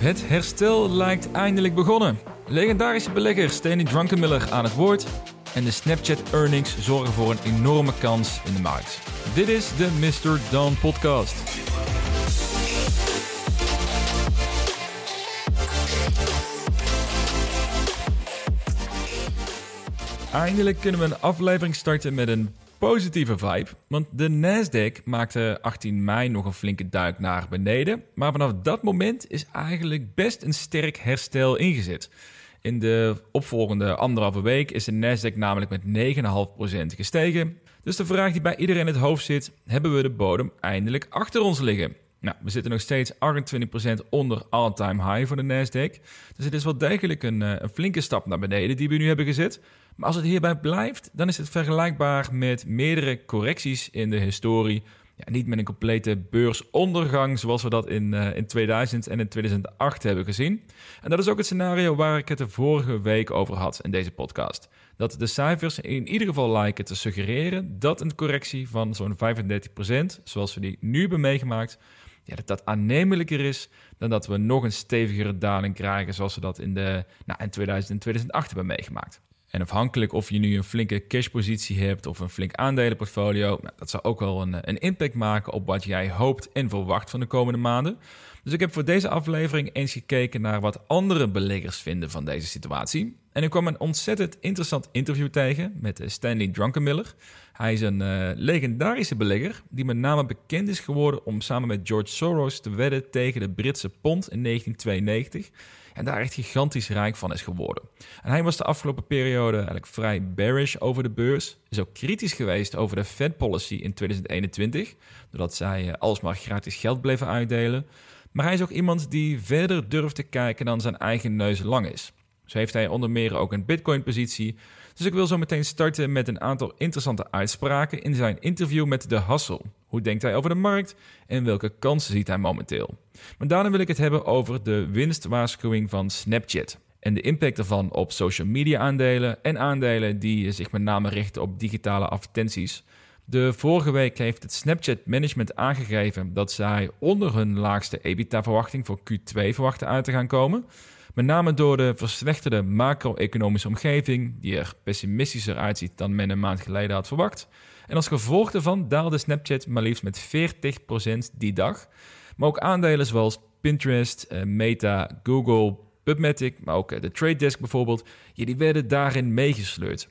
Het herstel lijkt eindelijk begonnen. Legendarische belegger Stanley Druckenmiller aan het woord. En de Snapchat earnings zorgen voor een enorme kans in de markt. Dit is de Mr. Dan podcast. Eindelijk kunnen we een aflevering starten met een positieve vibe. Want de Nasdaq maakte 18 mei nog een flinke duik naar beneden. Maar vanaf dat moment is eigenlijk best een sterk herstel ingezet. In de opvolgende anderhalve week is de Nasdaq namelijk met 9,5% gestegen. Dus de vraag die bij iedereen in het hoofd zit: hebben we de bodem eindelijk achter ons liggen? Nou, we zitten nog steeds 28% onder all-time high voor de Nasdaq. Dus het is wel degelijk een, eh, een, flinke stap naar beneden die we nu hebben gezet. Maar als het hierbij blijft, dan is het vergelijkbaar met meerdere correcties in de historie. Ja, niet met een complete beursondergang zoals we dat in, uh, in 2000 en in 2008 hebben gezien. En dat is ook het scenario waar ik het de vorige week over had in deze podcast. Dat de cijfers in ieder geval lijken te suggereren dat een correctie van zo'n 35%, zoals we die nu hebben meegemaakt, ja, dat dat aannemelijker is dan dat we nog een stevigere daling krijgen zoals we dat in, de, nou, in 2000 en 2008 hebben meegemaakt. En afhankelijk of je nu een flinke cashpositie hebt of een flink aandelenportfolio, nou, dat zal ook wel een, een impact maken op wat jij hoopt en verwacht van de komende maanden. Dus ik heb voor deze aflevering eens gekeken naar wat andere beleggers vinden van deze situatie. En ik kwam een ontzettend interessant interview tegen met Stanley Druckenmiller. Hij is een uh, legendarische belegger die met name bekend is geworden om samen met George Soros te wedden tegen de Britse pond in 1992. En daar echt gigantisch rijk van is geworden. En hij was de afgelopen periode eigenlijk vrij bearish over de beurs. Is ook kritisch geweest over de Fed policy in 2021. Doordat zij uh, alsmaar gratis geld bleven uitdelen. Maar hij is ook iemand die verder durft te kijken dan zijn eigen neus lang is. Zo heeft hij onder meer ook een Bitcoin-positie. Dus ik wil zo meteen starten met een aantal interessante uitspraken in zijn interview met The Hustle. Hoe denkt hij over de markt en welke kansen ziet hij momenteel? Maar daarna wil ik het hebben over de winstwaarschuwing van Snapchat. En de impact ervan op social media aandelen en aandelen die zich met name richten op digitale advertenties. De vorige week heeft het Snapchat management aangegeven dat zij onder hun laagste EBITDA-verwachting voor Q2 verwachten uit te gaan komen. Met name door de verslechterde macro-economische omgeving, die er pessimistischer uitziet dan men een maand geleden had verwacht. En als gevolg daarvan daalde Snapchat maar liefst met 40% die dag. Maar ook aandelen zoals Pinterest, eh, Meta, Google, PubMatic, maar ook eh, de Trade Desk bijvoorbeeld, die werden daarin meegesleurd.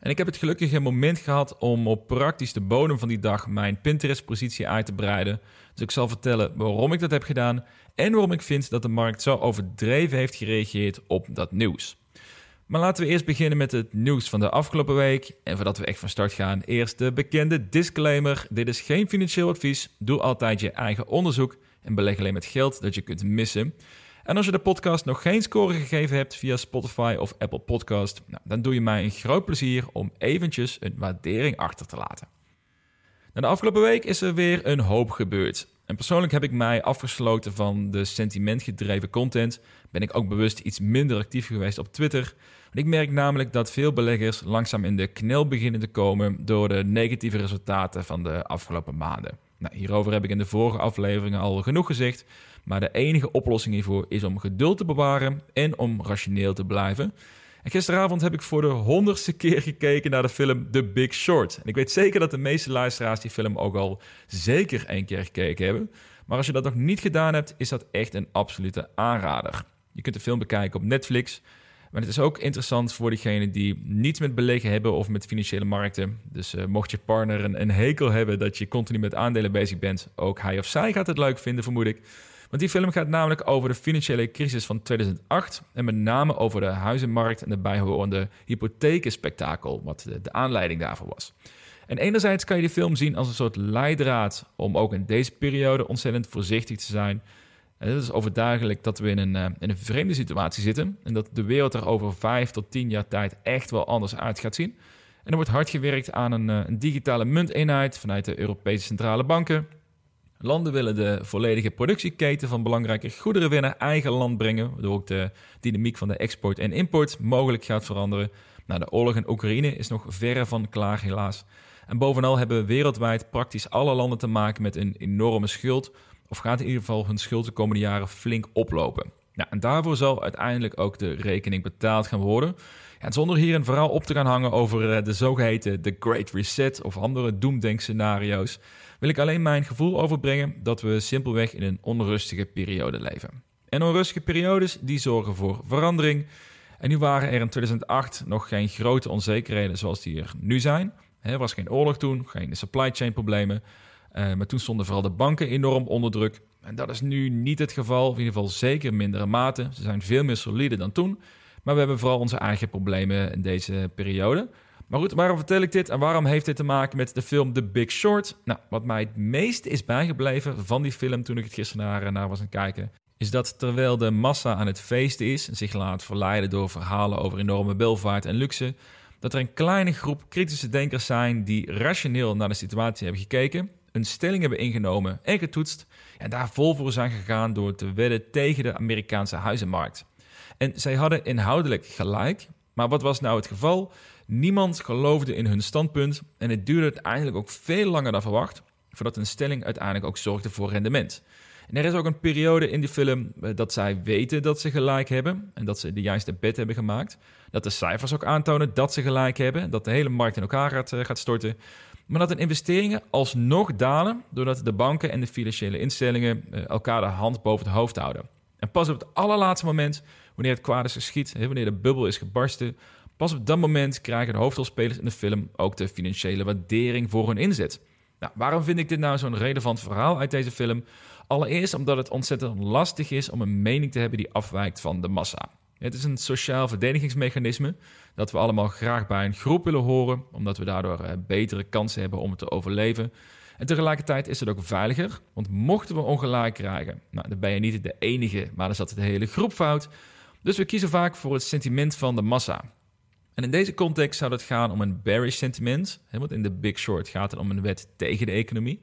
En ik heb het gelukkige moment gehad om op praktisch de bodem van die dag mijn Pinterest-positie uit te breiden. Dus ik zal vertellen waarom ik dat heb gedaan en waarom ik vind dat de markt zo overdreven heeft gereageerd op dat nieuws. Maar laten we eerst beginnen met het nieuws van de afgelopen week. En voordat we echt van start gaan, eerst de bekende disclaimer. Dit is geen financieel advies. Doe altijd je eigen onderzoek en beleg alleen met geld dat je kunt missen. En als je de podcast nog geen score gegeven hebt via Spotify of Apple Podcast, nou, dan doe je mij een groot plezier om eventjes een waardering achter te laten. Na de afgelopen week is er weer een hoop gebeurd. En persoonlijk heb ik mij afgesloten van de sentimentgedreven content. Ben ik ook bewust iets minder actief geweest op Twitter. ik merk namelijk dat veel beleggers langzaam in de knel beginnen te komen door de negatieve resultaten van de afgelopen maanden. Nou, hierover heb ik in de vorige afleveringen al genoeg gezegd. Maar de enige oplossing hiervoor is om geduld te bewaren en om rationeel te blijven. Gisteravond heb ik voor de honderdste keer gekeken naar de film The Big Short. En ik weet zeker dat de meeste luisteraars die film ook al zeker één keer gekeken hebben. Maar als je dat nog niet gedaan hebt, is dat echt een absolute aanrader. Je kunt de film bekijken op Netflix. Maar het is ook interessant voor diegenen die niets met beleggen hebben of met financiële markten. Dus uh, mocht je partner een, een hekel hebben dat je continu met aandelen bezig bent, ook hij of zij gaat het leuk vinden, vermoed ik. Want die film gaat namelijk over de financiële crisis van 2008 en met name over de huizenmarkt en de bijhorende hypothekenspektakel, wat de, aanleiding daarvoor was. En enerzijds kan je die film zien als een soort leidraad om ook in deze periode ontzettend voorzichtig te zijn. En het is overduidelijk dat we in een, uh, in een vreemde situatie zitten en dat de wereld er over vijf tot tien jaar tijd echt wel anders uit gaat zien. En er wordt hard gewerkt aan een, uh, een digitale munteenheid vanuit de Europese centrale banken. Landen willen de volledige productieketen van belangrijke goederen weer naar eigen land brengen, waardoor ook de dynamiek van de export en import mogelijk gaat veranderen. Nou, de oorlog in Oekraïne is nog verre van klaar, helaas. En bovenal hebben wereldwijd praktisch alle landen te maken met een enorme schuld, of gaat in ieder geval hun schuld de komende jaren flink oplopen. Ja, en daarvoor zal uiteindelijk ook de rekening betaald gaan worden. Ja, zonder hier een verhaal op te gaan hangen over eh, de zogeheten The Great Reset of andere doemdenkscenario's, wil ik alleen mijn gevoel overbrengen dat we simpelweg in een onrustige periode leven. En onrustige periodes die zorgen voor verandering. En nu waren er in 2008 nog geen grote onzekerheden zoals die er nu zijn. Er was geen oorlog toen, geen supply chain problemen. Uh, maar toen stonden vooral de banken enorm onder druk. En dat is nu niet het geval, in ieder geval zeker mindere mate. Ze zijn veel meer solide dan toen. Maar we hebben vooral onze eigen problemen in deze periode. Maar goed, waarom vertel ik dit en waarom heeft dit te maken met de film The Big Short? Nou, wat mij het meest is bijgebleven van die film toen ik het gisteren naar, naar was aan het kijken, is dat terwijl de massa aan het feesten is en zich laat verleiden door verhalen over enorme welvaart en luxe, dat er een kleine groep kritische denkers zijn die rationeel naar de situatie hebben gekeken, een stelling hebben ingenomen en getoetst en daar vol voor zijn gegaan door te wedden tegen de Amerikaanse huizenmarkt. En zij hadden inhoudelijk gelijk, maar wat was nou het geval? Niemand geloofde in hun standpunt en het duurde uiteindelijk ook veel langer dan verwacht voordat een stelling uiteindelijk ook zorgde voor rendement. En er is ook een periode in die film eh, dat zij weten dat ze gelijk hebben en dat ze de juiste bed hebben gemaakt. Dat de cijfers ook aantonen dat ze gelijk hebben, dat de hele markt in elkaar gaat, eh, gaat storten. Maar dat de investeringen alsnog dalen doordat de banken en de financiële instellingen eh, elkaar de hand boven het hoofd houden. En pas op het allerlaatste moment, wanneer het kwaad is geschiet, wanneer de bubbel is gebarsten, pas op dat moment krijgen de hoofdrolspelers in de film ook de financiële waardering voor hun inzet. Nou, waarom vind ik dit nou zo'n relevant verhaal uit deze film? Allereerst omdat het ontzettend lastig is om een mening te hebben die afwijkt van de massa. Het is een sociaal verdedigingsmechanisme dat we allemaal graag bij een groep willen horen, omdat we daardoor eh, betere kansen hebben om te overleven. En tegelijkertijd is het ook veiliger, want mochten we ongelijk krijgen, nou, dan ben je niet de enige, maar dan zat de hele groep fout. Dus we kiezen vaak voor het sentiment van de massa. En in deze context zou het gaan om een bearish sentiment, want in de Big Short gaat het om een wet tegen de economie.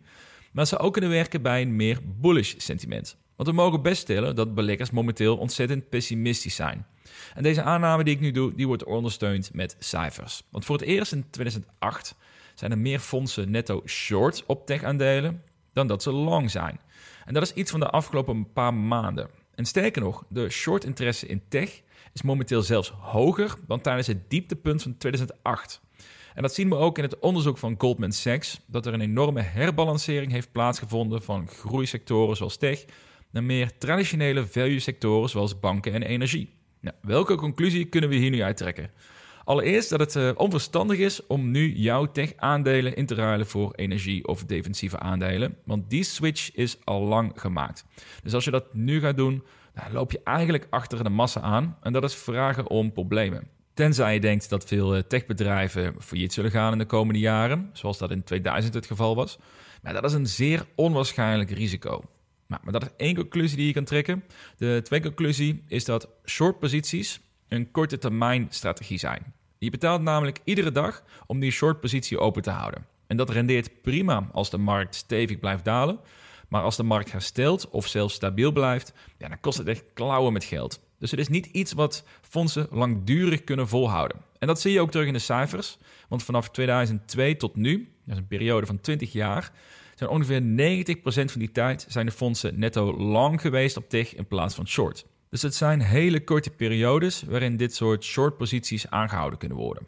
Maar het zou ook kunnen werken bij een meer bullish sentiment. Want we mogen best stellen dat beleggers momenteel ontzettend pessimistisch zijn. En deze aanname die ik nu doe, die wordt ondersteund met cijfers. Want voor het eerst in 2008 zijn er meer fondsen netto short op tech-aandelen dan dat ze long zijn. En dat is iets van de afgelopen paar maanden. En sterker nog, de short interesse in tech is momenteel zelfs hoger dan tijdens het dieptepunt van 2008. En dat zien we ook in het onderzoek van Goldman Sachs, dat er een enorme herbalancering heeft plaatsgevonden van groeisectoren zoals tech naar meer traditionele value sectoren zoals banken en energie. Nou, welke conclusie kunnen we hier nu uittrekken? Allereerst dat het uh, onverstandig is om nu jouw tech-aandelen in te ruilen voor energie- of defensieve aandelen, want die switch is al lang gemaakt. Dus als je dat nu gaat doen, dan loop je eigenlijk achter de massa aan en dat is vragen om problemen. Tenzij je denkt dat veel eh, techbedrijven failliet zullen gaan in de komende jaren, zoals dat in 2000 het geval was. Maar dat is een zeer onwaarschijnlijk risico. Maar, maar dat is één conclusie die je kan trekken. De tweede conclusie is dat short posities een korte termijn strategie zijn. Je betaalt namelijk iedere dag om die short positie open te houden. En dat rendeert prima als de markt stevig blijft dalen. Maar als de markt herstelt of zelfs stabiel blijft, ja, dan kost het echt klauwen met geld. Dus het is niet iets wat fondsen langdurig kunnen volhouden. En dat zie je ook terug in de cijfers. Want vanaf 2002 tot nu, dat is een periode van 20 jaar, zijn ongeveer 90% van die tijd zijn de fondsen netto long geweest op tech in plaats van short. Dus het zijn hele korte periodes waarin dit soort short posities aangehouden kunnen worden.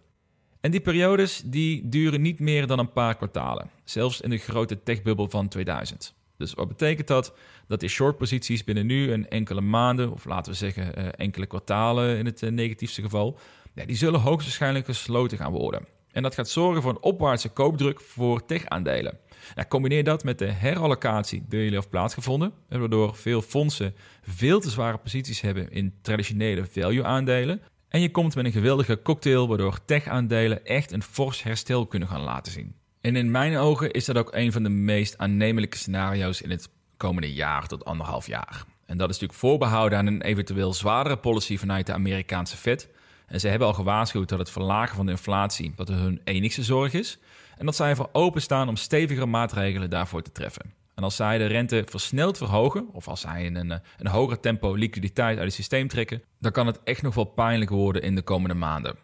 En die periodes die duren niet meer dan een paar kwartalen, zelfs in de grote techbubbel van 2000. Dus wat betekent dat? Dat die short posities binnen nu een enkele maanden, of laten we zeggen uh, enkele kwartalen in het uh, negatiefste geval, die zullen hoogstwaarschijnlijk gesloten gaan worden. En dat gaat zorgen voor een opwaartse koopdruk voor tech-aandelen. Nou, combineer dat met de herallocatie die jullie heeft plaatsgevonden, waardoor veel fondsen veel te zware posities hebben in traditionele value-aandelen. En je komt met een geweldige cocktail waardoor tech-aandelen echt een fors herstel kunnen gaan laten zien. En in mijn ogen is dat ook een van de meest aannemelijke scenario's in het komende jaar tot anderhalf jaar. En dat is natuurlijk voorbehouden aan een eventueel zwaardere policy vanuit de Amerikaanse Fed. En ze hebben al gewaarschuwd dat het verlagen van de inflatie dat hun enigste zorg is. En dat zij ervoor openstaan om stevigere maatregelen daarvoor te treffen. En als zij de rente versneld verhogen, of als zij in een, een hoger tempo liquiditeit uit het systeem trekken, dan kan het echt nog wel pijnlijk worden in de komende maanden.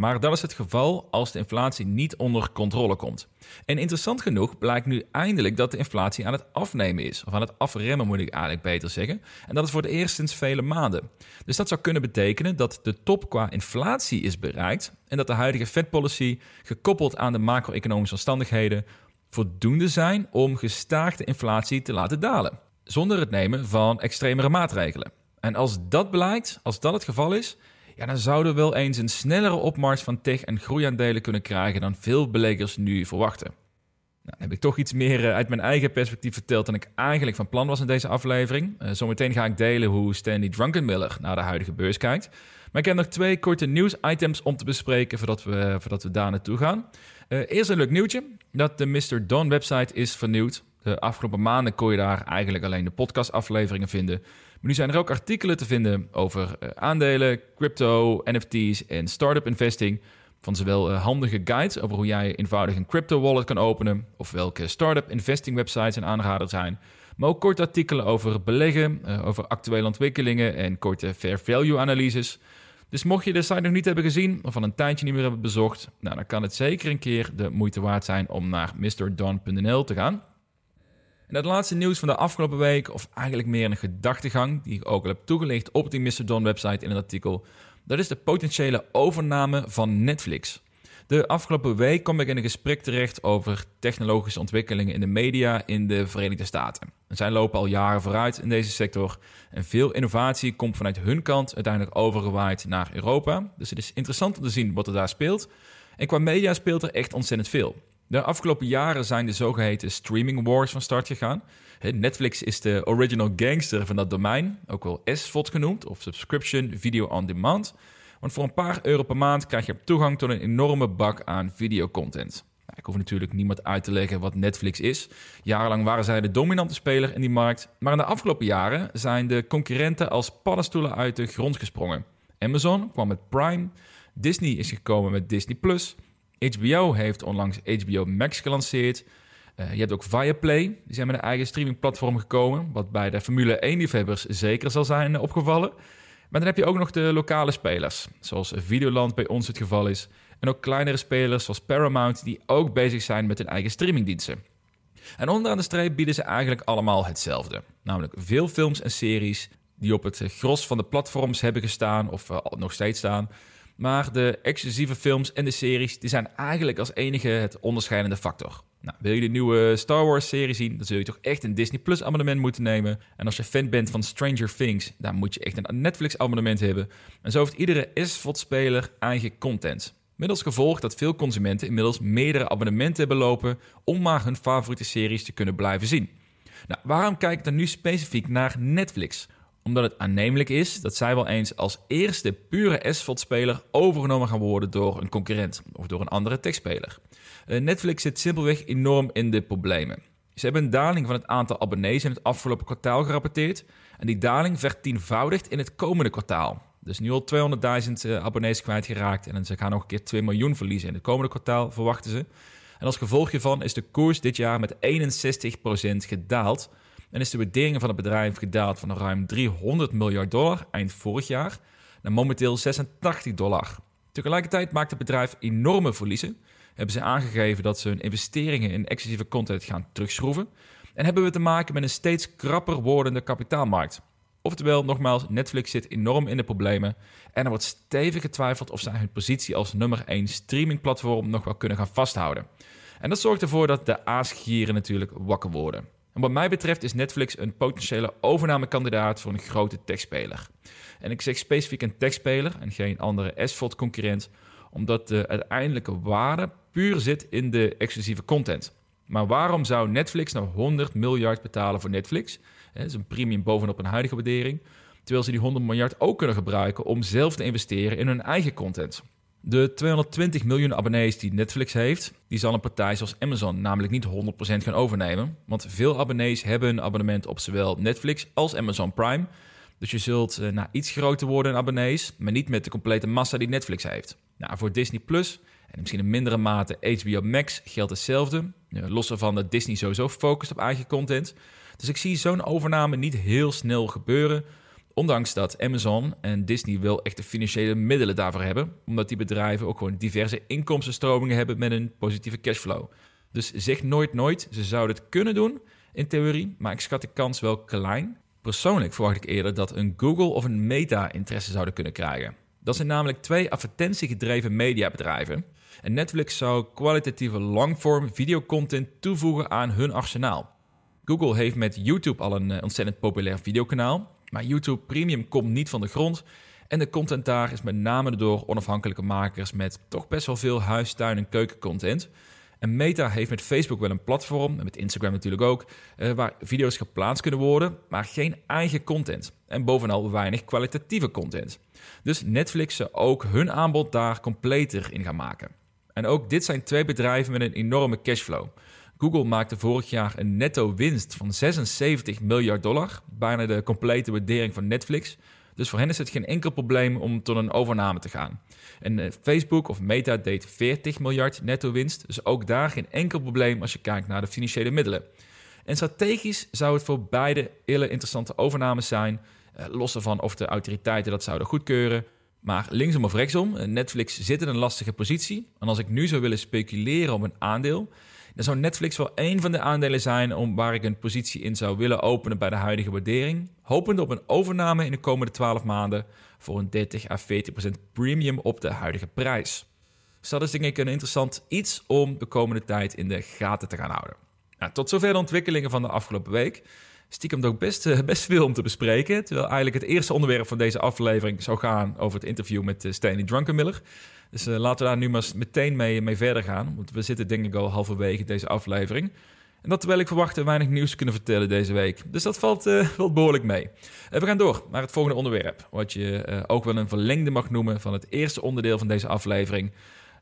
Maar dat is het geval als de inflatie niet onder controle komt. En interessant genoeg blijkt nu eindelijk dat de inflatie aan het afnemen is. Of aan het afremmen moet ik eigenlijk beter zeggen. En dat is voor het eerst sinds vele maanden. Dus dat zou kunnen betekenen dat de top qua inflatie is bereikt. En dat de huidige Fed policy, gekoppeld aan de macro-economische omstandigheden, voldoende zijn om gestaagde inflatie te laten dalen. Zonder het nemen van extremere maatregelen. En als dat blijkt, als dat het geval is, ja, dan zouden we wel eens een snellere opmars van tech- en groeiaandelen kunnen krijgen dan veel beleggers nu verwachten. Nou, dan heb ik toch iets meer eh, uit mijn eigen perspectief verteld dan ik eigenlijk van plan was in deze aflevering. Uh, zometeen ga ik delen hoe Stanley Drunkenmiller naar de huidige beurs kijkt. Maar ik heb nog twee korte nieuwsitems om te bespreken voordat we, voordat we daar naartoe gaan. Uh, eerst een leuk nieuwtje, dat de Mr. Don website is vernieuwd. De afgelopen maanden kon je daar eigenlijk alleen de podcastafleveringen vinden. Maar nu zijn er ook artikelen te vinden over uh, aandelen, crypto, NFT's en startup investing. Van zowel uh, handige guides over hoe jij eenvoudig een crypto wallet kan openen. Of welke startup investing websites een aanrader zijn. Maar ook korte artikelen over beleggen, uh, over actuele ontwikkelingen en korte fair value analyses. Dus mocht je de site nog niet hebben gezien of al een tijdje niet meer hebben bezocht, nou, dan kan het zeker een keer de moeite waard zijn om naar mrdon.nl te gaan. En het laatste nieuws van de afgelopen week, of eigenlijk meer een gedachtegang, die ik ook al heb toegelicht op die Mr. Don website in het artikel, dat is de potentiële overname van Netflix. De afgelopen week kwam ik in een gesprek terecht over technologische ontwikkelingen in de media in de Verenigde Staten. En zij lopen al jaren vooruit in deze sector en veel innovatie komt vanuit hun kant uiteindelijk overgewaaid naar Europa. Dus het is interessant om te zien wat er daar speelt. En qua media speelt er echt ontzettend veel. De afgelopen jaren zijn de zogeheten streaming wars van start gegaan. Netflix is de original gangster van dat domein, ook wel SVOD genoemd, of Subscription Video on Demand. Want voor een paar euro per maand krijg je toegang tot een enorme bak aan videocontent. Ik hoef natuurlijk niemand uit te leggen wat Netflix is. Jarenlang waren zij de dominante speler in die markt. Maar in de afgelopen jaren zijn de concurrenten als paddenstoelen uit de grond gesprongen. Amazon kwam met Prime, Disney is gekomen met Disney Plus. HBO heeft onlangs HBO Max gelanceerd. Uh, je hebt ook Viaplay, die zijn met een eigen streamingplatform gekomen, wat bij de Formule 1-liefhebbers zeker zal zijn opgevallen. Maar dan heb je ook nog de lokale spelers, zoals Videoland bij ons het geval is. En ook kleinere spelers zoals Paramount, die ook bezig zijn met hun eigen streamingdiensten. En onderaan de streep bieden ze eigenlijk allemaal hetzelfde. Namelijk veel films en series die op het gros van de platforms hebben gestaan of uh, nog steeds staan. Maar de exclusieve films en de series die zijn eigenlijk als enige het onderscheidende factor. Nou, wil je de nieuwe Star Wars serie zien, dan zul je toch echt een Disney Plus abonnement moeten nemen. En als je fan bent van Stranger Things, dan moet je echt een Netflix abonnement hebben. En zo heeft iedere SVOD-speler eigen content. Als gevolg dat veel consumenten inmiddels meerdere abonnementen hebben lopen om maar hun favoriete series te kunnen blijven zien. Nou, waarom kijk ik dan nu specifiek naar Netflix? Omdat het aannemelijk is dat zij wel eens als eerste pure SVOD-speler overgenomen gaan worden door een concurrent of door een andere techspeler. Uh, Netflix zit simpelweg enorm in de problemen. Ze hebben een daling van het aantal abonnees in het afgelopen kwartaal gerapporteerd. En die daling vertienvoudigt in het komende kwartaal. Dus nu al 200.000 uh, abonnees kwijtgeraakt. En ze gaan nog een keer 2 miljoen verliezen in het komende kwartaal, verwachten ze. En als gevolg hiervan is de koers dit jaar met 61% gedaald en is de waardering van het bedrijf gedaald van ruim 300 miljard dollar eind vorig jaar naar momenteel 86 dollar. Tegelijkertijd maakt het bedrijf enorme verliezen. Hebben ze aangegeven dat ze hun investeringen in exclusieve content gaan terugschroeven. En hebben we te maken met een steeds krapper wordende kapitaalmarkt. Oftewel, nogmaals, Netflix zit enorm in de problemen. En er wordt stevig getwijfeld of zij hun positie als nummer 1 streamingplatform nog wel kunnen gaan vasthouden. En dat zorgt ervoor dat de aasgieren natuurlijk wakker worden. En wat mij betreft is Netflix een potentiële overnamekandidaat voor een grote techspeler. En ik zeg specifiek een techspeler en geen andere SVOD-concurrent, omdat de uiteindelijke waarde puur zit in de exclusieve content. Maar waarom zou Netflix nou 100 miljard betalen voor Netflix? Dat is een premium bovenop een huidige waardering. Terwijl ze die 100 miljard ook kunnen gebruiken om zelf te investeren in hun eigen content. De 220 miljoen abonnees die Netflix heeft, die zal een partij zoals Amazon namelijk niet 100% gaan overnemen. Want veel abonnees hebben een abonnement op zowel Netflix als Amazon Prime. Dus je zult uh, iets groter worden in abonnees, maar niet met de complete massa die Netflix heeft. Nou, voor Disney Plus en misschien in mindere mate HBO Max geldt hetzelfde. Los ervan dat Disney sowieso focust op eigen content. Dus ik zie zo'n overname niet heel snel gebeuren. Ondanks dat Amazon en Disney wel echte financiële middelen daarvoor hebben, omdat die bedrijven ook gewoon diverse inkomstenstromingen hebben met een positieve cashflow. Dus zeg nooit nooit, ze zouden het kunnen doen in theorie, maar ik schat de kans wel klein. Persoonlijk verwacht ik eerder dat een Google of een Meta interesse zouden kunnen krijgen. Dat zijn namelijk twee advertentiegedreven mediabedrijven. En Netflix zou kwalitatieve longform videocontent toevoegen aan hun arsenaal. Google heeft met YouTube al een eh, ontzettend populair videokanaal, maar YouTube Premium komt niet van de grond. En de content daar is met name door onafhankelijke makers met toch best wel veel huis, tuin en keukencontent. En Meta heeft met Facebook wel een platform, en met Instagram natuurlijk ook, eh, waar video's geplaatst kunnen worden, maar geen eigen content. En bovenal weinig kwalitatieve content. Dus Netflix zou ook hun aanbod daar completer in gaan maken. En ook dit zijn twee bedrijven met een enorme cashflow. Google maakte vorig jaar een netto winst van 76 miljard dollar, bijna de complete waardering van Netflix. Dus voor hen is het geen enkel probleem om tot een overname te gaan. En eh, Facebook of Meta deed 40 miljard netto winst, dus ook daar geen enkel probleem als je kijkt naar de financiële middelen. En strategisch zou het voor beide hele interessante overnames zijn, eh, los ervan of de autoriteiten dat zouden goedkeuren. Maar linksom of rechtsom, eh, Netflix zit in een lastige positie. En als ik nu zou willen speculeren op een aandeel, dan zou Netflix wel één van de aandelen zijn om waar ik een positie in zou willen openen bij de huidige waardering. Hopend op een overname in de komende 12 maanden voor een 30 à 40 procent premium op de huidige prijs. Dus dat is denk ik een interessant iets om de komende tijd in de gaten te gaan houden. Nou, tot zover de ontwikkelingen van de afgelopen week. Stiekem ook best, eh, best veel om te bespreken. Terwijl eigenlijk het eerste onderwerp van deze aflevering zou gaan over het interview met eh, Stanley Drunkenmiller. Dus uh, laten we daar nu maar meteen mee, mee verder gaan. Want we zitten denk ik al halverwege deze aflevering. En dat terwijl ik verwachtte weinig nieuws kunnen vertellen deze week. Dus dat valt uh, wel behoorlijk mee. Uh, we gaan door naar het volgende onderwerp. Wat je ook wel een verlengde mag noemen van het eerste onderdeel van deze aflevering.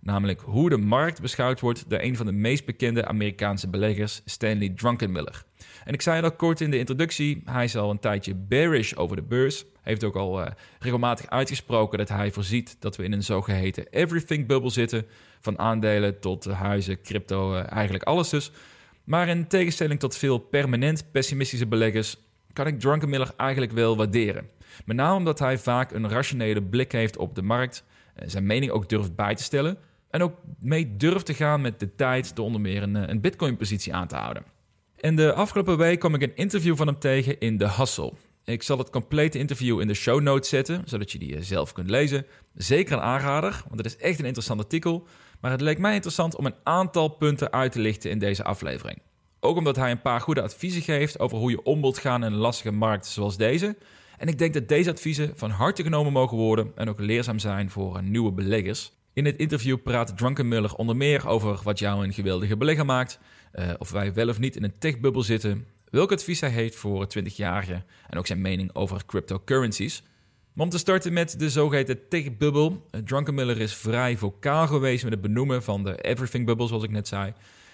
Namelijk hoe de markt beschouwd wordt door een van de meest bekende Amerikaanse beleggers, Stanley Drunkenmiller. En ik zei al kort in de introductie, hij is al een tijdje bearish over de beurs. Heeft ook al uh, regelmatig uitgesproken dat hij voorziet dat we in een zogeheten everything bubble zitten. Van aandelen tot huizen, crypto, uh, eigenlijk alles dus. Maar in tegenstelling tot veel permanent pessimistische beleggers kan ik Drunkenmiller eigenlijk wel waarderen. Met name omdat hij vaak een rationele blik heeft op de markt, zijn mening ook durft bij te stellen en ook mee durft te gaan met de tijd door onder meer een, eh, een Bitcoin-positie aan te houden. En de afgelopen week kwam ik een interview van hem tegen in The Hustle. Ik zal het complete interview in de show notes zetten, zodat je die eh, zelf kunt lezen. Zeker een aanrader, want het is echt een interessant artikel. Maar het leek mij interessant om een aantal punten uit te lichten in deze aflevering. Ook omdat hij een paar goede adviezen geeft over hoe je om wilt gaan in een lastige markt zoals deze. En ik denk dat deze adviezen van harte genomen mogen worden en ook leerzaam zijn voor nieuwe beleggers. In het interview praat Drunkenmuller onder meer over wat jou een geweldige belegger maakt, uh, of wij wel of niet in een techbubbel zitten, welk advies hij heeft voor 20-jarigen en ook zijn mening over cryptocurrencies. Maar om te starten met de zogeheten techbubbel. Uh, Drunkenmiller is vrij vocaal geweest met het benoemen van de everything bubble, zoals ik net zei.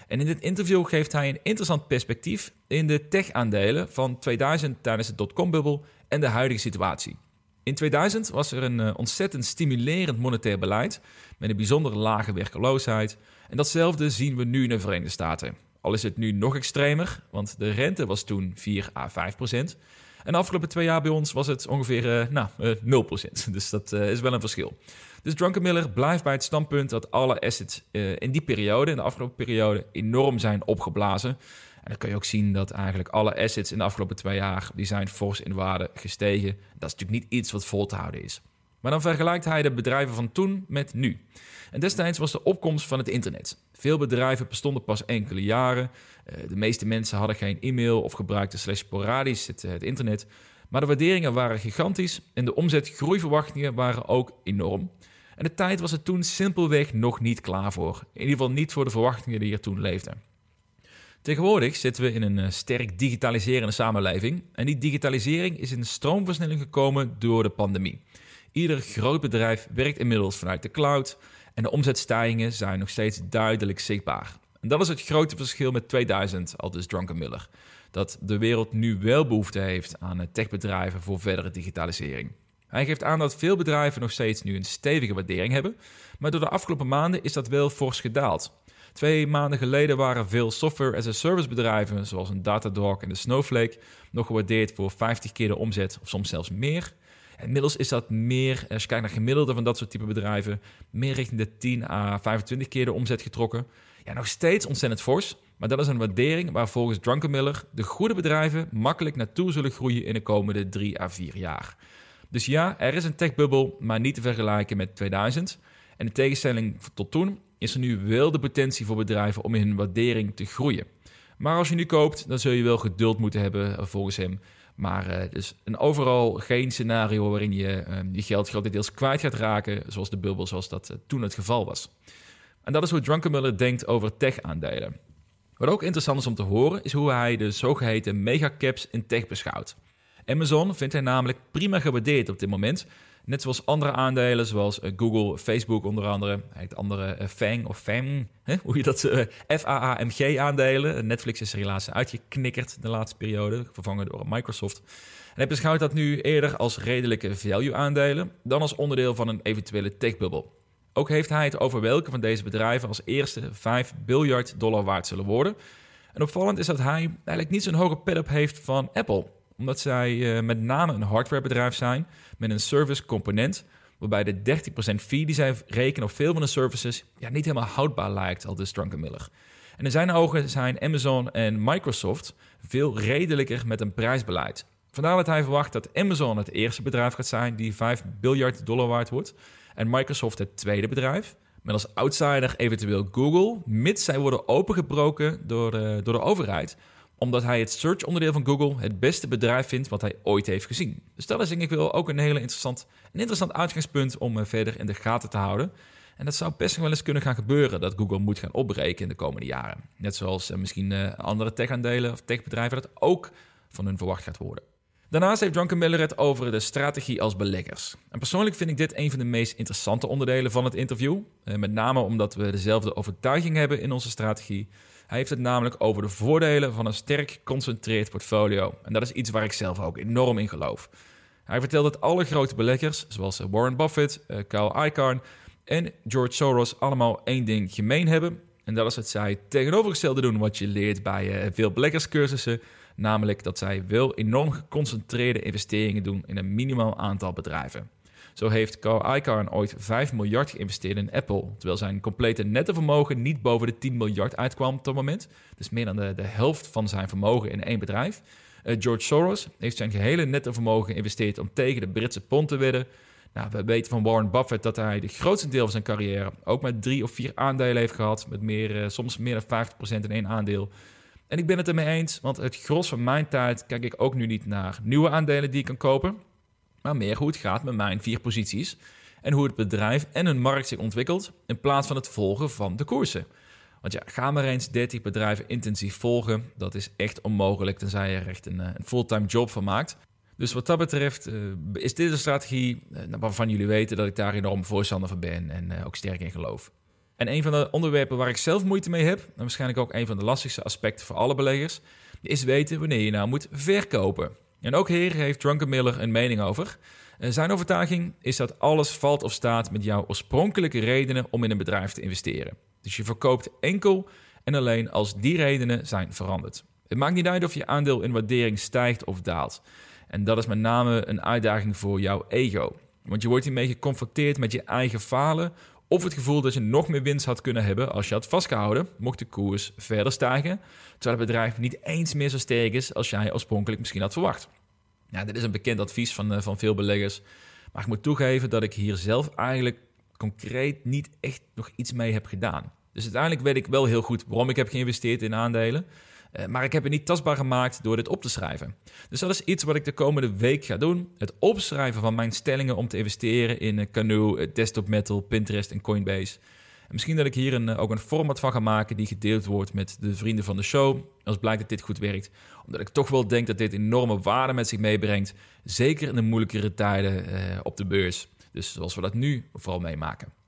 En in dit interview geeft hij een interessant perspectief in de tech-aandelen van 2000 tijdens de dotcom-bubbel en de huidige situatie. In 2000 was er een uh, ontzettend stimulerend monetair beleid met een bijzonder lage werkeloosheid. En datzelfde zien we nu in de Verenigde Staten. Al is het nu nog extremer, want de rente was toen 4 à 5 procent. En de afgelopen twee jaar bij ons was het ongeveer uh, nou, uh, 0 procent. Dus dat is wel een verschil. Dus Drunkenmiller blijft bij het standpunt dat alle assets in die periode, in de afgelopen periode, enorm zijn opgeblazen. En dan kun je ook zien dat eigenlijk alle assets in de afgelopen twee jaar, die zijn fors in waarde gestegen. Dat is natuurlijk niet iets wat vol te houden is. Maar dan vergelijkt hij de bedrijven van toen met nu. En destijds was de opkomst van het internet. Veel bedrijven bestonden pas enkele jaren. Eh, de meeste mensen hadden geen e-mail of gebruikten slechts sporadisch het, het internet. Maar de waarderingen waren gigantisch en de omzetgroeiverwachtingen waren ook enorm. En de tijd was er toen simpelweg nog niet klaar voor. In ieder geval niet voor de verwachtingen die er toen leefden. Tegenwoordig zitten we in een eh, sterk digitaliserende samenleving. En die digitalisering is in stroomversnelling gekomen door de pandemie. Ieder groot bedrijf werkt inmiddels vanuit de cloud. En de omzetstijgingen zijn nog steeds duidelijk zichtbaar. En dat is het grote verschil met 2000, al dus Miller. Dat de wereld nu wel behoefte heeft aan eh, techbedrijven voor verdere digitalisering. Hij geeft aan dat veel bedrijven nog steeds nu een stevige waardering hebben, maar door de afgelopen maanden is dat wel fors gedaald. Twee maanden geleden waren veel software-as-a-service bedrijven, zoals een Datadog en de Snowflake, nog gewaardeerd voor 50 keer de omzet of soms zelfs meer. Inmiddels is dat meer, als je kijkt naar gemiddelde van dat soort type bedrijven, meer richting de 10 à 25 keer de omzet getrokken. Ja, nog steeds ontzettend fors, maar dat is een waardering waar volgens Drunkenmiller de goede bedrijven makkelijk naartoe zullen groeien in de komende 3 à 4 jaar. Dus ja, er is een techbubbel, maar niet te vergelijken met 2000. En in tegenstelling tot toen is er nu wel de potentie voor bedrijven om in hun waardering te groeien. Maar als je nu koopt, dan zul je wel geduld moeten hebben eh, volgens hem. Maar uh, dus een overal geen scenario waarin je uh, je geld grotendeels kwijt gaat raken, zoals de bubbel, zoals dat uh, toen het geval was. En dat is hoe Drunkenmiller denkt over tech-aandelen. Wat ook interessant is om te horen, is hoe hij de zogeheten megacaps in tech beschouwt. Amazon vindt hij namelijk prima gewaardeerd op dit moment. Net zoals andere aandelen, zoals eh, Google, Facebook onder andere. Het andere uh, FANG of hè? hoe je dat uh, F-A-A-M-G aandelen. Netflix is er helaas uitgeknikkerd de laatste periode, vervangen door Microsoft. En hij beschouwt dat nu eerder als redelijke value aandelen dan als onderdeel van een eventuele techbubbel. Ook heeft hij het over welke van deze bedrijven als eerste 5 biljard dollar waard zullen worden. En opvallend is dat hij eigenlijk niet zo'n hoge pet op heeft van Apple omdat zij met name een hardwarebedrijf zijn met een service component. Waarbij de 30% fee die zij rekenen op veel van de services ja, niet helemaal houdbaar lijkt, al dus Drunkenmiller. En in zijn ogen zijn Amazon en Microsoft veel redelijker met een prijsbeleid. Vandaar dat hij verwacht dat Amazon het eerste bedrijf gaat zijn die 5 biljard dollar waard wordt. En Microsoft het tweede bedrijf. Met als outsider eventueel Google, mits zij worden opengebroken door door de overheid omdat hij het search-onderdeel van Google het beste bedrijf vindt wat hij ooit heeft gezien. Dus dat is denk ik wel ook een hele interessant, een interessant uitgangspunt om uh, verder in de gaten te houden. En dat zou best wel eens kunnen gaan gebeuren dat Google moet gaan opbreken in de komende jaren. Net zoals uh, misschien uh, andere tech-aandelen of techbedrijven dat ook van hun verwacht gaat worden. Daarnaast heeft Drunken Miller het over de strategie als beleggers. En persoonlijk vind ik dit een van de meest interessante onderdelen van het interview. met name omdat we dezelfde overtuiging hebben in onze strategie. Hij heeft het namelijk over de voordelen van een sterk geconcentreerd portfolio. En dat is iets waar ik zelf ook enorm in geloof. Hij vertelt dat alle grote beleggers, zoals Warren Buffett, uh, Kyle Icahn en George Soros, allemaal één ding gemeen hebben. En dat is dat zij tegenovergestelde doen wat je leert bij uh, veel beleggerscursussen. Namelijk dat zij wel enorm geconcentreerde investeringen doen in een minimaal aantal bedrijven. Zo heeft Carl Icahn ooit 5 miljard geïnvesteerd in Apple, terwijl zijn complete nette vermogen niet boven de 10 miljard uitkwam op dat moment. Dus meer dan de, de helft van zijn vermogen in één bedrijf. Uh, George Soros heeft zijn gehele nette vermogen geïnvesteerd om tegen de Britse pond te winnen. Nou, we weten van Warren Buffett dat hij de grootste deel van zijn carrière ook met drie of vier aandelen heeft gehad. Met meer, uh, soms meer dan 50% in één aandeel. En ik ben het ermee eens, want het gros van mijn tijd kijk ik ook nu niet naar nieuwe aandelen die ik kan kopen maar meer hoe het gaat met mijn vier posities en hoe het bedrijf en hun markt zich ontwikkelt in plaats van het volgen van de koersen. Want ja, ga maar eens 30 bedrijven intensief volgen. Dat is echt onmogelijk, tenzij je er echt een, eh, een fulltime job van maakt. Dus wat dat betreft uh, is dit een strategie uh, waarvan jullie weten dat ik daar enorm voorstander van ben en ook sterk in geloof. En een van de onderwerpen waar ik zelf moeite mee heb, en waarschijnlijk ook een van de lastigste aspecten voor alle beleggers, is weten wanneer je nou moet verkopen. En ook hier heeft Drunken Miller een mening over. Eh, zijn overtuiging is dat alles valt of staat met jouw oorspronkelijke redenen om in een bedrijf te investeren. Dus je verkoopt enkel en alleen als die redenen zijn veranderd. Het maakt niet uit of je aandeel in waardering stijgt of daalt. En dat is met name een uitdaging voor jouw ego. Want je wordt hiermee geconfronteerd met je eigen falen of het gevoel dat je nog meer winst had kunnen hebben als je had vastgehouden, mocht de koers verder stijgen, terwijl het bedrijf niet eens meer zo sterk is als jij oorspronkelijk misschien had verwacht. Ja, dit is een bekend advies van, eh, van veel beleggers, maar ik moet toegeven dat ik hier zelf eigenlijk concreet niet echt nog iets mee heb gedaan. Dus uiteindelijk weet ik wel heel goed waarom ik heb geïnvesteerd in aandelen. Eh, maar ik heb het niet tastbaar gemaakt door dit op te schrijven. Dus dat is iets wat ik de komende week ga doen. Het opschrijven van mijn stellingen om te investeren in uh, Canoe, uh, Desktop Metal, Pinterest en Coinbase. En misschien dat ik hier een, ook een format van ga maken die gedeeld wordt met de vrienden van de show. Als blijkt dat dit goed werkt. Omdat ik toch wel denk dat dit enorme waarde met zich meebrengt. Zeker in de moeilijkere tijden op de beurs. Dus zoals we dat nu vooral meemaken.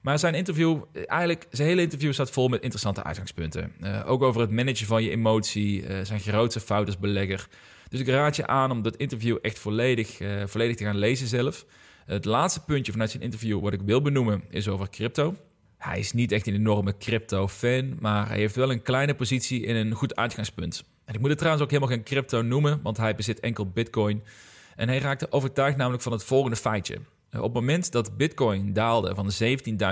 Maar zijn interview, eigenlijk zijn hele interview staat vol met interessante uitgangspunten. Uh, ook over het managen van je emotie, uh, zijn grootste fout als belegger. Dus ik raad je aan om dat interview echt volledig, volledig te gaan lezen zelf. Het laatste puntje vanuit zijn interview wat ik wil benoemen is over crypto. Hij is niet echt een enorme crypto-fan, maar hij heeft wel een kleine positie in een goed uitgangspunt. En ik moet het trouwens ook helemaal geen crypto noemen, want hij bezit enkel Bitcoin. En hij raakte overtuigd namelijk van het volgende feitje. Op het moment dat Bitcoin daalde van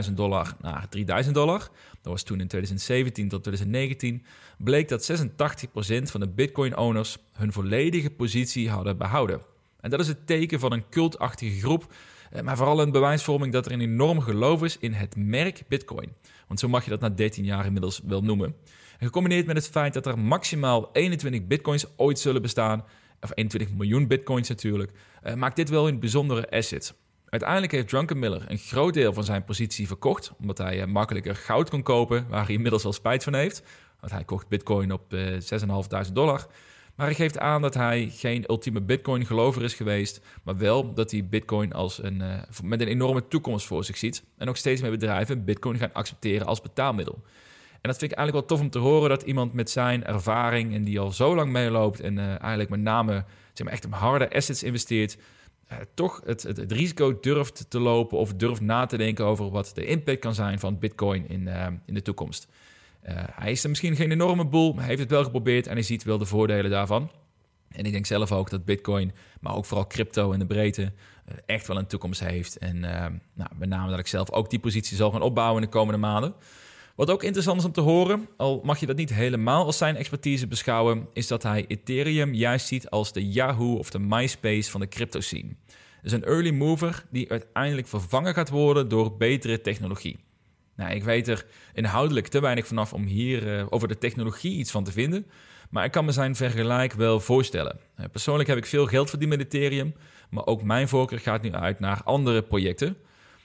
17.000 dollar naar 3.000 dollar, dat was toen in 2017 tot 2019, bleek dat 86% van de Bitcoin-owners hun volledige positie hadden behouden. En dat is het teken van een cultachtige groep, eh, maar vooral een bewijsvorming dat er een enorm geloof is in het merk Bitcoin. Want zo mag je dat na 13 jaar inmiddels wel noemen. En gecombineerd met het feit dat er maximaal 21 Bitcoins ooit zullen bestaan, of 21 miljoen Bitcoins natuurlijk, eh, maakt dit wel een bijzondere asset. Uiteindelijk heeft Drunken Miller een groot deel van zijn positie verkocht, omdat hij eh, makkelijker goud kon kopen, waar hij inmiddels wel spijt van heeft. Want hij kocht Bitcoin op 6.500 dollar. Maar hij geeft aan dat hij geen ultieme Bitcoin-gelover is geweest, maar wel dat hij Bitcoin als een, uh, met een enorme toekomst voor zich ziet. En ook steeds meer bedrijven Bitcoin gaan accepteren als betaalmiddel. En dat vind ik eigenlijk wel tof om te horen dat iemand met zijn ervaring en die al zo lang meeloopt en eigenlijk met name zeg maar, echt op harde assets investeert, uh, toch het, het, risico durft te lopen of durft na te denken over wat de impact kan zijn van Bitcoin in, in de toekomst. Uh, hij is er misschien geen enorme boel, maar hij heeft het wel geprobeerd en hij ziet wel de voordelen daarvan. En ik denk zelf ook dat Bitcoin, maar ook vooral crypto in de breedte, echt wel een toekomst heeft. En nou, met name dat ik zelf ook die positie zal gaan opbouwen in de komende maanden. Wat ook interessant is om te horen, al mag je dat niet helemaal als zijn expertise beschouwen, is dat hij Ethereum juist ziet als de Yahoo of de MySpace van de crypto scene. Dus een early mover die uiteindelijk vervangen gaat worden door betere technologie. Nou, ik weet er inhoudelijk te weinig vanaf om hier uh, over de technologie iets van te vinden. Maar ik kan me zijn vergelijk wel voorstellen. Uh, persoonlijk heb ik veel geld verdiend met Ethereum. Maar ook mijn voorkeur gaat nu uit naar andere projecten.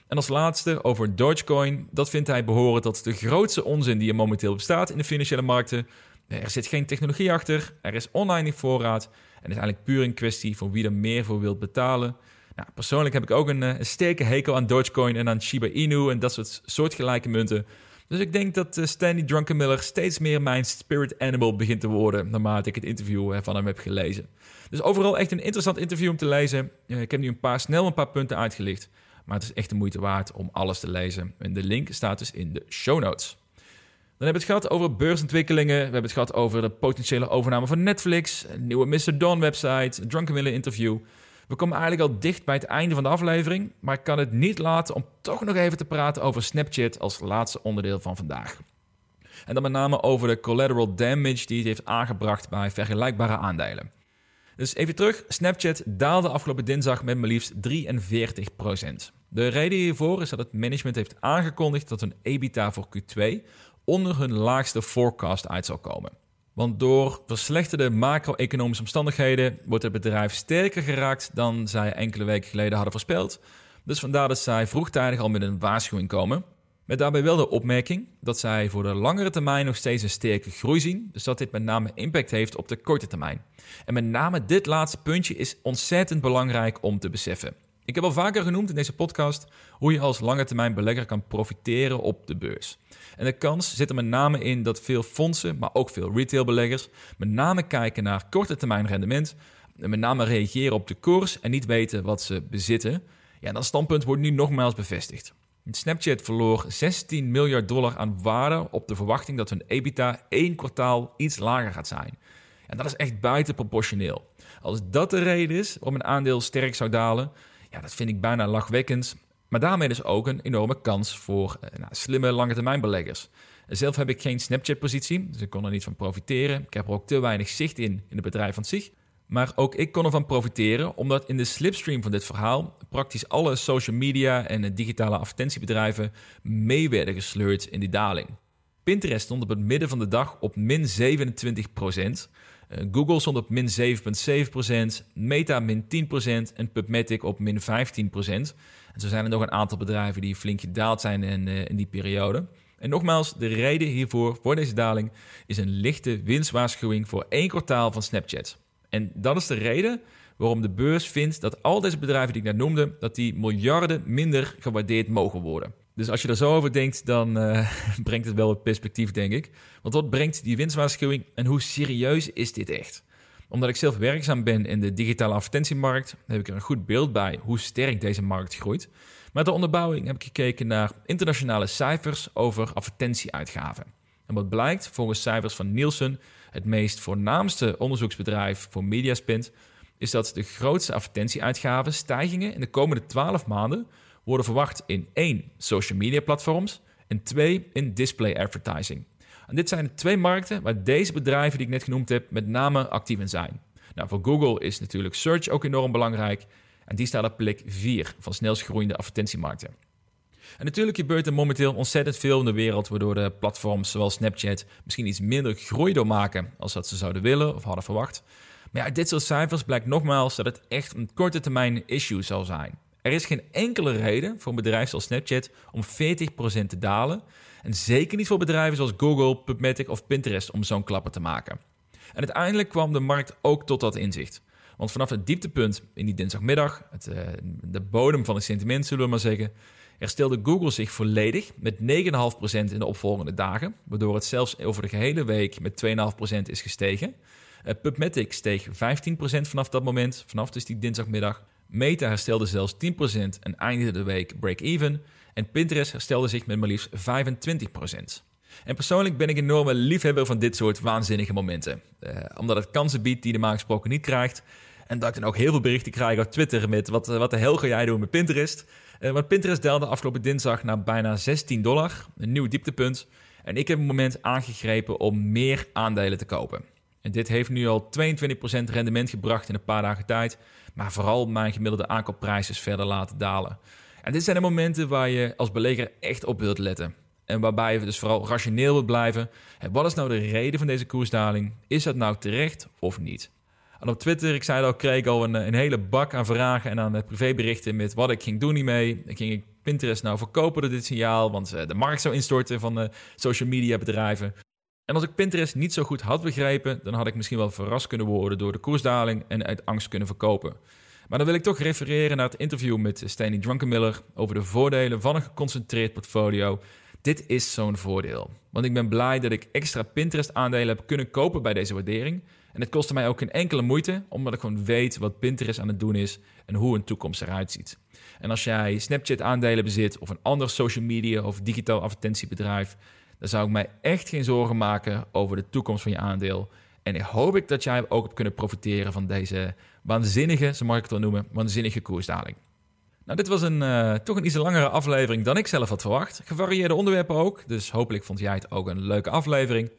En als laatste over Dogecoin. Dat vindt hij behoren tot de grootste onzin die er momenteel bestaat in de financiële markten. Er zit geen technologie achter. Er is online voorraad. En is eigenlijk puur een kwestie van wie er meer voor wilt betalen. Nou, persoonlijk heb ik ook een, eh, sterke hekel aan Dogecoin en aan Shiba Inu en dat soort soortgelijke munten. Dus ik denk dat uh, Stanley Drunkenmiller steeds meer mijn spirit animal begint te worden naarmate ik het interview uh, van hem heb gelezen. Dus overal echt een interessant interview om te lezen. ik heb nu een paar, snel een paar punten uitgelicht, maar het is echt de moeite waard om alles te lezen. En de link staat dus in de show notes. Dan hebben we het gehad over beursontwikkelingen. We hebben het gehad over de potentiële overname van Netflix, een nieuwe Mr. Dawn website, Drunkenmiller interview. We komen eigenlijk al dicht bij het einde van de aflevering, maar ik kan het niet laten om toch nog even te praten over Snapchat als laatste onderdeel van vandaag. En dan met name over de collateral damage die het heeft aangebracht bij vergelijkbare aandelen. Dus even terug, Snapchat daalde afgelopen dinsdag met maar liefst 43%. De reden hiervoor is dat het management heeft aangekondigd dat hun EBITDA voor Q2 onder hun laagste forecast uit zal komen. Want door verslechterde macro-economische omstandigheden wordt het bedrijf sterker geraakt dan zij enkele weken geleden hadden voorspeld. Dus vandaar dat zij vroegtijdig al met een waarschuwing komen. Met daarbij wel de opmerking dat zij voor de langere termijn nog steeds een sterke groei zien, dus dat dit met name impact heeft op de korte termijn. En met name dit laatste puntje is ontzettend belangrijk om te beseffen. Ik heb al vaker genoemd in deze podcast hoe je als lange termijn belegger kan profiteren op de beurs. En de kans zit er met name in dat veel fondsen, maar ook veel retailbeleggers, met name kijken naar korte termijn rendement, en met name reageren op de koers en niet weten wat ze bezitten. Ja, dat standpunt wordt nu nogmaals bevestigd. Snapchat verloor 16 miljard dollar aan waarde op de verwachting dat hun EBITDA één kwartaal iets lager gaat zijn. En dat is echt buitenproportioneel. Als dat de reden is waarom een aandeel sterk zou dalen, ja, dat vind ik bijna lachwekkend. Maar daarmee dus ook een enorme kans voor uh, nou, slimme lange termijn beleggers. Zelf heb ik geen Snapchat-positie, dus ik kon er niet van profiteren. Ik heb er ook te weinig zicht in, in het bedrijf van zich. Maar ook ik kon ervan profiteren, omdat in de slipstream van dit verhaal praktisch alle social media en digitale advertentiebedrijven mee werden gesleurd in die daling. Pinterest stond op het midden van de dag op min 27% eh, Google stond op min 7,7%, Meta min 10% en PubMatic op min 15%. En zo zijn er nog een aantal bedrijven die flink gedaald zijn in, uh, in die periode. En nogmaals, de reden hiervoor, voor deze daling, is een lichte winstwaarschuwing voor één kwartaal van Snapchat. En dat is de reden waarom de beurs vindt dat al deze bedrijven die ik net noemde, dat die miljarden minder gewaardeerd mogen worden. Dus als je er zo over denkt, dan uh, brengt het wel het perspectief, denk ik. Want wat brengt die winstwaarschuwing en hoe serieus is dit echt? Omdat ik zelf werkzaam ben in de digitale advertentiemarkt, heb ik er een goed beeld bij hoe sterk deze markt groeit. Met de onderbouwing heb ik gekeken naar internationale cijfers over advertentieuitgaven. En wat blijkt, volgens cijfers van Nielsen, het meest voornaamste onderzoeksbedrijf voor mediaspint, is dat de grootste advertentieuitgaven, stijgingen in de komende 12 maanden, worden verwacht in één social media platforms en twee in display advertising. En dit zijn de twee markten waar deze bedrijven die ik net genoemd heb met name actief in zijn. Nou, voor Google is natuurlijk search ook enorm belangrijk en die staat op plek 4 van snelst groeiende advertentiemarkten. En natuurlijk gebeurt er momenteel ontzettend veel in de wereld, waardoor de platforms zoals Snapchat misschien iets minder groei doormaken als dat ze zouden willen of hadden verwacht. Maar ja, uit dit soort cijfers blijkt nogmaals dat het echt een korte termijn issue zal zijn. Er is geen enkele reden voor een bedrijf zoals Snapchat om 40% te dalen. En zeker niet voor bedrijven zoals Google, PubMatic of Pinterest om zo'n klapper te maken. En uiteindelijk kwam de markt ook tot dat inzicht. Want vanaf het dieptepunt in die dinsdagmiddag, het, uh, de bodem van het sentiment zullen we maar zeggen, herstelde Google zich volledig met 9,5% in de opvolgende dagen, waardoor het zelfs over de gehele week met 2,5% is gestegen. Uh, PubMatic steeg 15% vanaf dat moment, vanaf dus die dinsdagmiddag. Meta herstelde zelfs 10% en eindigde de week break-even. En Pinterest herstelde zich met maar liefst 25%. En persoonlijk ben ik een enorme liefhebber van dit soort waanzinnige momenten. Uh, omdat het kansen biedt die de gesproken niet krijgt. En dat ik dan ook heel veel berichten krijg op Twitter met wat, wat de hel ga jij doen met Pinterest. Uh, want Pinterest daalde afgelopen dinsdag naar bijna 16 dollar, een nieuw dieptepunt. En ik heb een moment aangegrepen om meer aandelen te kopen. En dit heeft nu al 22% rendement gebracht in een paar dagen tijd. Maar vooral mijn gemiddelde aankoopprijs is verder laten dalen. En dit zijn de momenten waar je als belegger echt op wilt letten. En waarbij je dus vooral rationeel wilt blijven. wat is nou de reden van deze koersdaling? Is dat nou terecht of niet? En op Twitter, ik zei al, kreeg ik al een, een hele bak aan vragen en aan privéberichten met wat ik ging doen hiermee. Ik ging Pinterest nou verkopen door dit signaal, want eh, de markt zou instorten van eh, social media bedrijven. En als ik Pinterest niet zo goed had begrepen, dan had ik misschien wel verrast kunnen worden door de koersdaling en uit angst kunnen verkopen. Maar dan wil ik toch refereren naar het interview met Stanley Drunkenmiller over de voordelen van een geconcentreerd portfolio. Dit is zo'n voordeel. Want ik ben blij dat ik extra Pinterest-aandelen heb kunnen kopen bij deze waardering. En het kostte mij ook geen enkele moeite, omdat ik gewoon weet wat Pinterest aan het doen is en hoe een toekomst eruit ziet. En als jij Snapchat-aandelen bezit of een ander social media of digitaal advertentiebedrijf, dan zou ik mij echt geen zorgen maken over de toekomst van je aandeel. En ik hoop ik dat jij ook hebt kunnen profiteren van deze waanzinnige, zo mag ik het wel noemen, waanzinnige koersdaling. Nou, dit was een, uh, toch een iets langere aflevering dan ik zelf had verwacht. Gevarieerde onderwerpen ook, dus hopelijk vond jij het ook een leuke aflevering.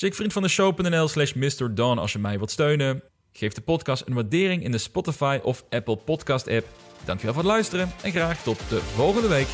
Check vriendvandeshow.nl slash Mr. als je mij wilt steunen. Geef de podcast een waardering in de Spotify of Apple podcast app. Dankjewel voor het luisteren en graag tot de volgende week.